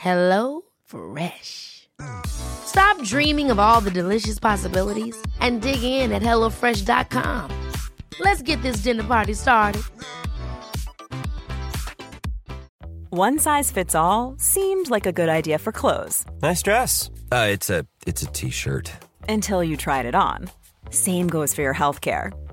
Hello Fresh. Stop dreaming of all the delicious possibilities and dig in at HelloFresh.com. Let's get this dinner party started. One size fits all seemed like a good idea for clothes Nice dress. Uh, it's a it's a t-shirt. until you tried it on. Same goes for your healthcare.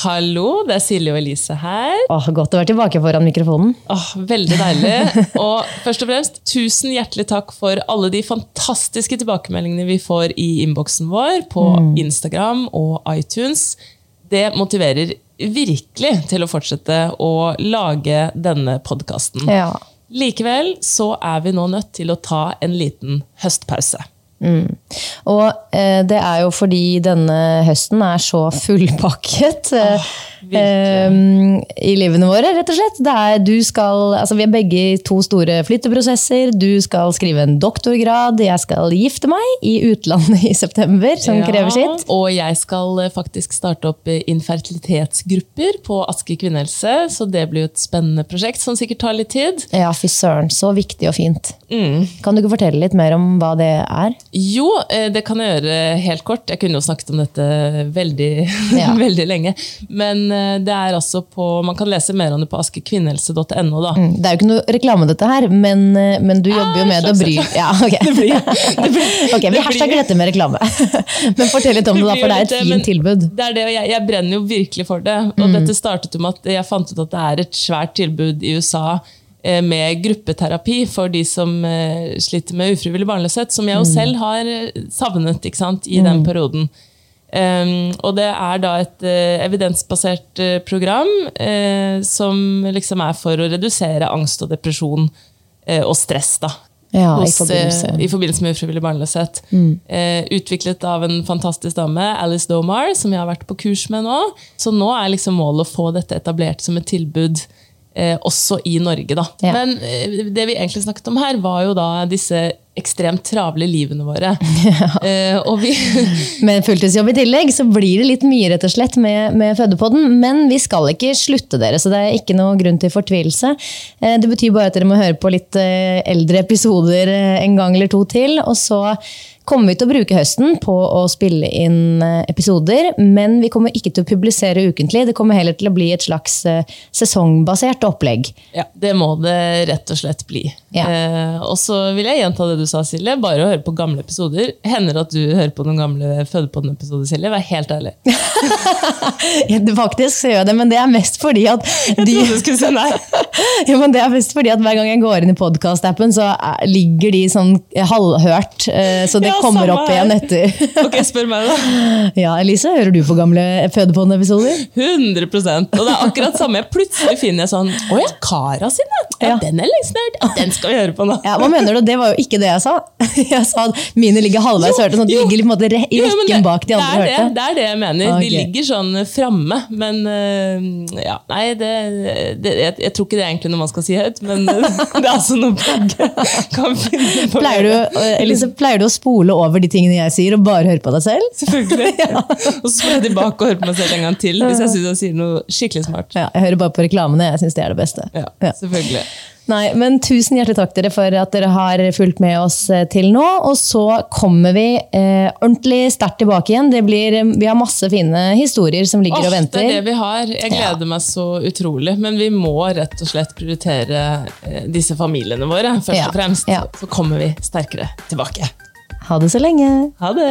Hallo, det er Silje og Elise her. Åh, godt å være tilbake foran mikrofonen. Åh, veldig deilig. Og først og fremst, tusen hjertelig takk for alle de fantastiske tilbakemeldingene vi får i innboksen vår på Instagram og iTunes. Det motiverer virkelig til å fortsette å lage denne podkasten. Ja. Likevel så er vi nå nødt til å ta en liten høstpause. Og eh, det er jo fordi denne høsten er så fullpakket. Eh, eh, i livene våre, rett og slett. Det er, du skal, altså vi er begge i to store flytteprosesser. Du skal skrive en doktorgrad, jeg skal gifte meg i utlandet i september, som Ja, krever sitt. Og jeg skal eh, faktisk starte opp eh, infertilitetsgrupper på Aske kvinnehelse, så det blir jo et spennende prosjekt som sikkert tar litt tid. Ja, fy søren. Så viktig og fint. Mm. Kan du ikke fortelle litt mer om hva det er? Jo, eh, det kan jeg gjøre helt kort. Jeg kunne jo snakket om dette veldig, Ja. veldig lenge. Men det er altså på, man kan lese mer om det på askekvinnehelse.no. Mm, Det er jo ikke noe reklame, dette her, men, eh, men du jobber jo med det og bryr Ja, det blir. ok, Vi det hashtagger dette med reklame. men fortell litt om det, da, for det er et blir fint tilbud. Det er det, og jeg, jeg brenner jo virkelig for det. Og Mm. dette startet jo med at jeg fant ut at det er et svært tilbud i USA eh, med gruppeterapi for de som eh, sliter med ufrivillig barnløshet, som jeg Mm. jo selv har eh, savnet ikke sant, i den perioden. Um, og det er da et uh, evidensbasert uh, program uh, som liksom er for å redusere angst og depresjon og stress. da. Ja, i forbindelse. i forbindelse med ufrivillig barnløshet. Eh, utviklet av en fantastisk dame, Alice Domar, som jeg har vært på kurs med nå. Så nå er liksom målet å få dette etablert som et tilbud også i Norge. Da. Ja. Men det vi egentlig snakket om her, var jo da disse ekstremt travle livene våre. eh, og vi Med fulltidsjobb i tillegg så blir det litt mye rett og slett med, med fødepodden. Men vi skal ikke slutte dere, så det er ikke noe grunn til fortvilelse. Eh, Det betyr bare at dere må høre på litt eh, eldre episoder en gang eller to til. Og så kommer vi til å bruke høsten på å spille inn episoder. Men vi kommer ikke til å publisere ukentlig. Det kommer heller til å bli et slags sesongbasert opplegg. Ja, det må det rett og slett bli. Ja. Eh, og så vil jeg gjenta det du sa, Silje. Bare å høre på gamle episoder. Hender det at du hører på noen gamle Fødepodden-episoder, Silje? Vær helt ærlig. Faktisk så gjør jeg det, men det er mest fordi at de, trodde du skulle si nei. ja, men det er mest fordi at hver gang jeg går inn i podkast-appen, så er- ligger de sånn halvhørt. eh, Så det Ja, kommer opp igjen etter. Ok, spør meg da. Ja, Elise, hører du på gamle Fødepodden-episoder? 100% Og det er akkurat samme. Plutselig finner jeg sånn Å ja, Kara sin, ja. ja. Ja. Den er lengst ned. Den skal vi høre på nå. Ja, Hva mener du? Det var jo ikke det jeg sa. Jeg sa at mine ligger halvveis hørte, sånn at de Jo, ligger måte i Jo, men rekken bak de andre det det, hørte. det er det jeg mener. Okay. De ligger sånn framme. Men uh, ja, nei, det, det, jeg, jeg tror ikke det er egentlig noe man skal si høyt, men det er altså noe begge kan finne på. Pleier du, Elise, pleier du å spole over de tingene jeg sier, og bare høre på deg selv? Selvfølgelig. ja. Og så får jeg tilbake og høre på meg selv en gang til hvis jeg syns jeg sier noe skikkelig smart. Ja, jeg hører bare på reklamene. Jeg syns det er det beste. Ja, selvfølgelig. Nei, men Tusen hjertelig takk dere for at dere har fulgt med oss eh, til nå. Og så kommer vi eh, ordentlig sterkt tilbake igjen. Blir, eh, vi har masse fine historier som ligger Ofte og venter. Det er det vi har. Jeg gleder ja. meg så utrolig. Men vi må rett og slett prioritere eh, disse familiene våre først ja. og fremst. Ja. Så kommer vi sterkere tilbake. Ha det så lenge. Ha det.